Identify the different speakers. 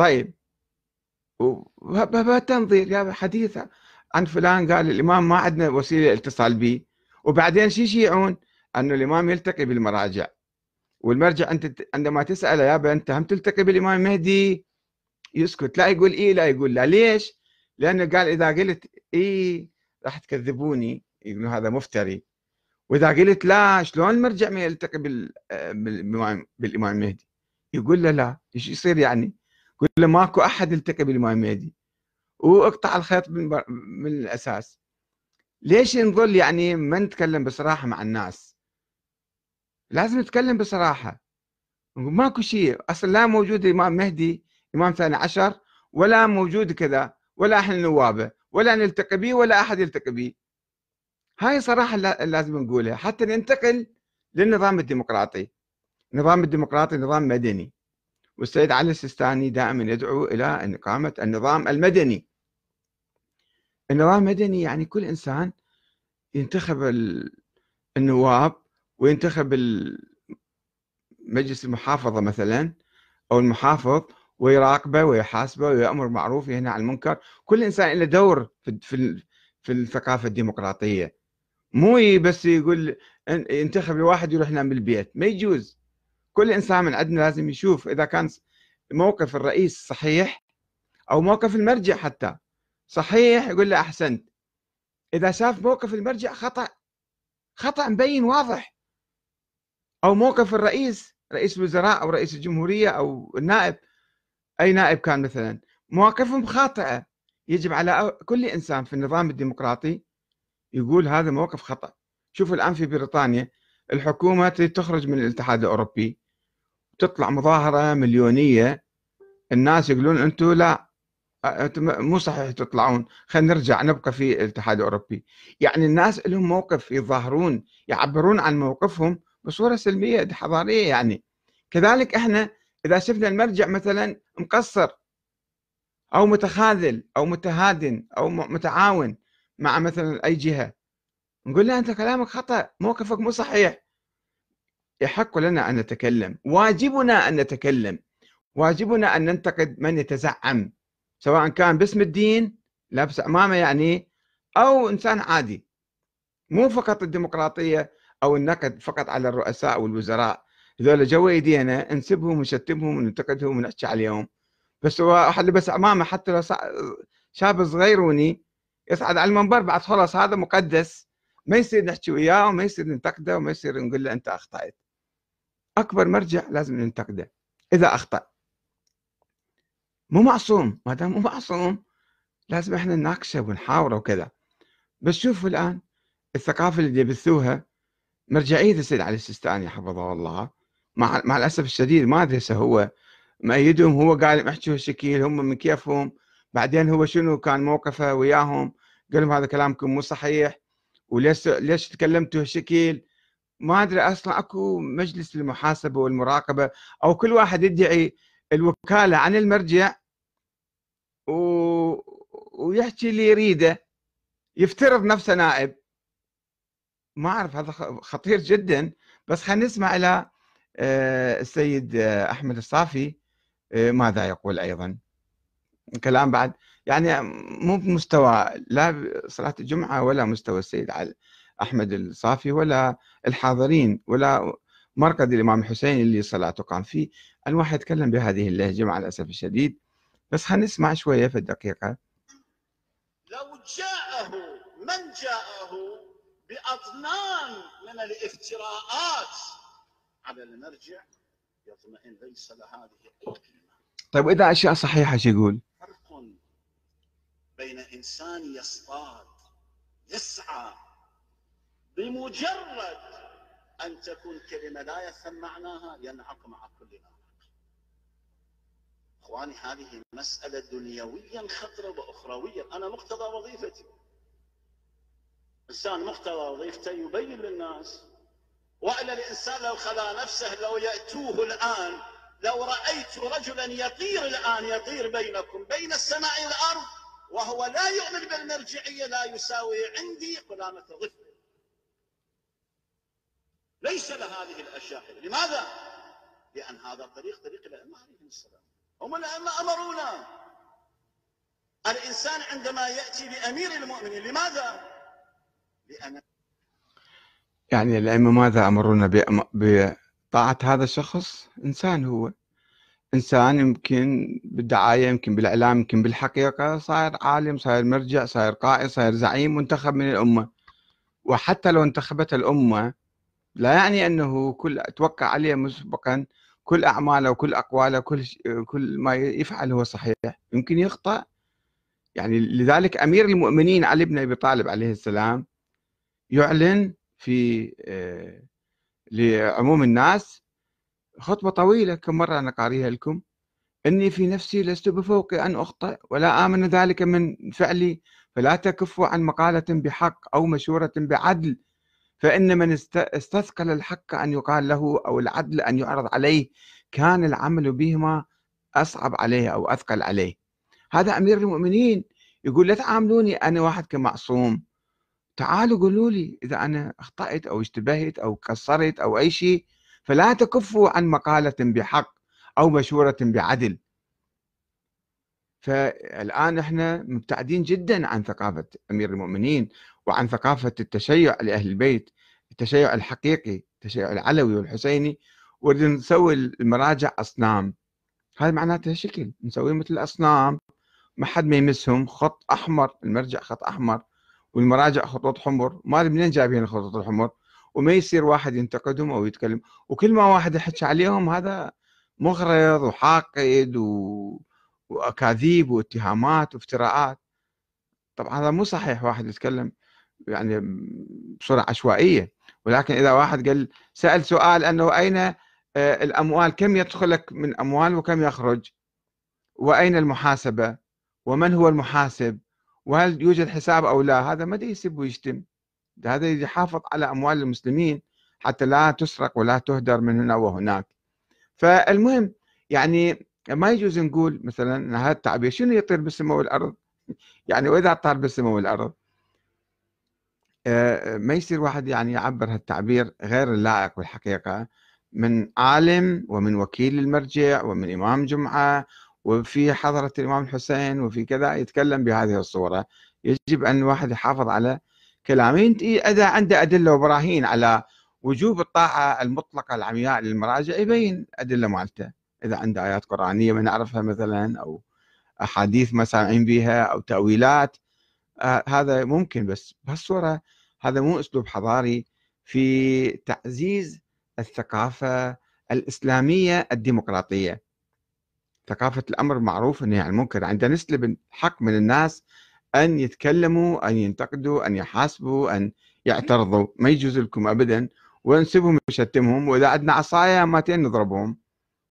Speaker 1: طيب. تنظير يا حديث عن فلان قال الإمام ما عندنا وسيلة اتصال به وبعدين شو يشيعون؟ أنه الإمام يلتقي بالمراجع. والمرجع أنت عندما تسأله يابا انت هم تلتقي بالإمام المهدي يسكت. لا يقول إيه لا يقول لا. ليش؟ لأنه قال إذا قلت إيه راح تكذبوني. يقولوا هذا مفتري. وإذا قلت لا شلون المرجع ما يلتقي بالامام بالإمام المهدي يقول له لا. إيش يصير يعني؟ له ماكو أحد يلتقي بالامام المهدي واقطع الخيط من, من الأساس. ليش نظل يعني ما نتكلم بصراحة مع الناس؟ لازم نتكلم بصراحة. ماكو شيء. أصلا لا موجود إمام مهدي إمام ثاني عشر ولا موجود كذا ولا إحنا نوابه ولا نلتقي به ولا أحد يلتقي به. هاي صراحة لازم نقولها. حتى ننتقل للنظام الديمقراطي. النظام الديمقراطي نظام مدني. والسيد علي السيستاني دائما يدعو إلى أن إقامة النظام المدني. النظام المدني يعني كل إنسان ينتخب النواب وينتخب مجلس المحافظة مثلا أو المحافظ ويراقبه ويحاسبه ويأمر معروف وينهى عن المنكر. كل إنسان له دور في في الثقافة الديمقراطية. مو بس يقول ينتخب الواحد يروح ينام بالبيت ما يجوز. كل إنسان من عندنا لازم يشوف إذا كان موقف الرئيس صحيح أو موقف المرجع حتى. صحيح يقول له أحسنت. إذا شاف موقف المرجع خطأ خطأ مبين واضح. أو موقف الرئيس رئيس الوزراء أو رئيس الجمهورية أو النائب أي نائب كان مثلا مواقفهم خاطئة. يجب على كل إنسان في النظام الديمقراطي يقول هذا موقف خطأ. شوفوا الآن في بريطانيا الحكومة تخرج من الاتحاد الأوروبي تطلع مظاهرة مليونية الناس يقولون أنتم لا مو صحيح تطلعون. خلينا نرجع نبقى في الاتحاد الأوروبي. يعني الناس لهم موقف يظاهرون يعبرون عن موقفهم بصوره سلمية حضارية يعني. كذلك إحنا إذا شفنا المرجع مثلا مقصر أو متخاذل أو متهادن أو متعاون مع مثلا أي جهة نقول له أنت كلامك خطأ موقفك مو صحيح. يحق لنا أن نتكلم. واجبنا أن نتكلم. واجبنا أن ننتقد من يتزعم سواء كان باسم الدين لابس عمامه يعني أو إنسان عادي. مو فقط الديمقراطية أو النقد فقط على الرؤساء والوزراء. هذول جوا ايدينا نسبهم ونشتمهم وننتقدهم ونحكي عليهم. بس هو واحد لبس عمامه حتى لو شاب صغيروني يصعد على المنبر بعد خلاص هذا مقدس. ما يصير نحكي وياه وما يصير ننتقده وما يصير نقول له أنت أخطأت. أكبر مرجع لازم ننتقده. إذا أخطأ. مو معصوم. ما دام مو معصوم لازم إحنا نناقشه ونحاوره وكذا. بس شوفوا الآن الثقافة اللي يبثوها. مرجعية السيد علي السيستاني حفظه الله. مع مع الأسف الشديد ما هسه هو. مأيدهم هو قال يحكوا هالشكل هم من كيفهم. بعدين هو شنو كان موقفه وياهم؟ قال لهم هذا كلامكم مو صحيح. وليش ليش تكلمتوا هالشكل ما أدري أصلا أكو مجلس للمحاسبة والمراقبة أو كل واحد يدعي الوكالة عن المرجع و... ويحكي اللي يريده يفترض نفسه نائب. ما أعرف هذا خطير جدا. بس خلينا نسمع إلى آه، السيد آه، أحمد الصافي آه، ماذا يقول أيضا. كلام بعد. يعني مو بمستوى لا صلاة الجمعة ولا مستوى السيد أحمد الصافي ولا الحاضرين ولا مرقد الإمام الحسين اللي صلاته قام فيه. ان واحد يتكلم بهذه اللهجة مع الأسف الشديد. بس خلينا نسمع شوية في الدقيقة.
Speaker 2: لو جاءه من جاءه بأضنان من الافتراءات. على المرجع يطمئن ليس لهذه الكلمة.
Speaker 1: طيب واذا أشياء صحيحة شو يقول؟
Speaker 2: بين إنسان يصطاد يسعى بمجرد أن تكون كلمة لا يفهم معناها ينعق مع كل ناعق. أخواني هذه مسألة دنيويا خطرة واخرويا، أنا مقتضى وظيفتي. إنسان مقتضى وظيفته يبين للناس والا الإنسان لو خلا نفسه لو يأتوه الآن لو رأيت رجلا يطير الآن يطير بينكم بين السماء والأرض وهو لا يؤمن بالمرجعية لا يساوي عندي قلامة ظفر ليس لهذه الأشياء. لماذا؟ لأن هذا الطريق طريق الائمه عليهم السلام. هم الأئمة أمرونا. الإنسان عندما يأتي بأمير المؤمنين لماذا؟
Speaker 1: لأن يعني الأئمة ماذا أمرونا بطاعة هذا الشخص؟ إنسان هو. إنسان يمكن بالدعاية يمكن بالإعلام يمكن بالحقيقة صاير عالم صاير مرجع صاير قائد صاير زعيم منتخب من الأمة. وحتى لو انتخبت الأمة لا يعني أنه كل توقع عليه مسبقا كل أعماله وكل أقواله كل كل ما يفعل هو صحيح. يمكن يخطأ. يعني لذلك أمير المؤمنين علي بن أبي طالب عليه السلام يعلن في آه، لعموم الناس خطبة طويلة كم مرة أنا قاريها لكم. إني في نفسي لست بفوق أن أخطئ ولا آمن ذلك من فعلي فلا تكفوا عن مقالة بحق أو مشورة بعدل. فإن من استثقل الحق أن يقال له أو العدل أن يعرض عليه كان العمل بهما أصعب عليه أو أثقل عليه. هذا أمير المؤمنين يقول لا تعاملوني أنا واحد كمعصوم. تعالوا قولوا لي إذا أنا أخطأت أو اشتبهت أو قصرت أو أي شيء فلا تكفوا عن مقالة بحق أو مشورة بعدل. فالآن إحنا مبتعدين جدا عن ثقافة أمير المؤمنين وعن ثقافة التشيع لأهل البيت التشيع الحقيقي التشيع العلوي والحسيني ونريد نسوي المراجع أصنام. هذا معناته شكل نسوي مثل الأصنام. ما حد ما يمسهم خط أحمر المرجع خط أحمر والمراجع خطوط حمر. ما منين جايبين الخطوط الحمر. وما يصير واحد ينتقدهم أو يتكلم وكل ما واحد يحكي عليهم هذا مغرض وحاقد و... وأكاذيب واتهامات وافتراءات. طبعا هذا مو صحيح واحد يتكلم يعني بصورة عشوائية ولكن إذا واحد قال سأل سؤال أنه أين آه، الأموال؟ كم يدخلك من أموال وكم يخرج؟ وأين المحاسبة؟ ومن هو المحاسب؟ وهل يوجد حساب أو لا؟ هذا ما يسب ويشتم هذا يحافظ على أموال المسلمين حتى لا تسرق ولا تهدر من هنا وهناك. فالمهم يعني ما يجوز نقول مثلا هذا التعبير شنو يطير بالسماء والأرض؟ يعني وإذا طار بالسماء والأرض؟ آه، ما يصير واحد يعني يعبر هالتعبير غير اللائق بالحقيقة من عالم ومن وكيل المرجع ومن إمام جمعة وفي حضرة الإمام الحسين وفي كذا يتكلم بهذه الصورة. يجب أن الواحد يحافظ على كلامه إذا عنده أدلة وبراهين على وجوب الطاعة المطلقة العمياء للمراجع يبين أدلة مالته. إذا عنده آيات قرآنية ما نعرفها مثلا أو أحاديث ما سامعين بها أو تأويلات آه هذا ممكن. بس بهالصورة هذا مو أسلوب حضاري في تعزيز الثقافة الإسلامية الديمقراطية. ثقافة الأمر المعروف والنهي عن المنكر عندنا نسلب الحق من الناس أن يتكلموا أن ينتقدوا أن يحاسبوا أن يعترضوا. ما يجوز لكم أبدا. ونسبهم ونشتمهم وإذا عندنا عصاية ماتين نضربهم.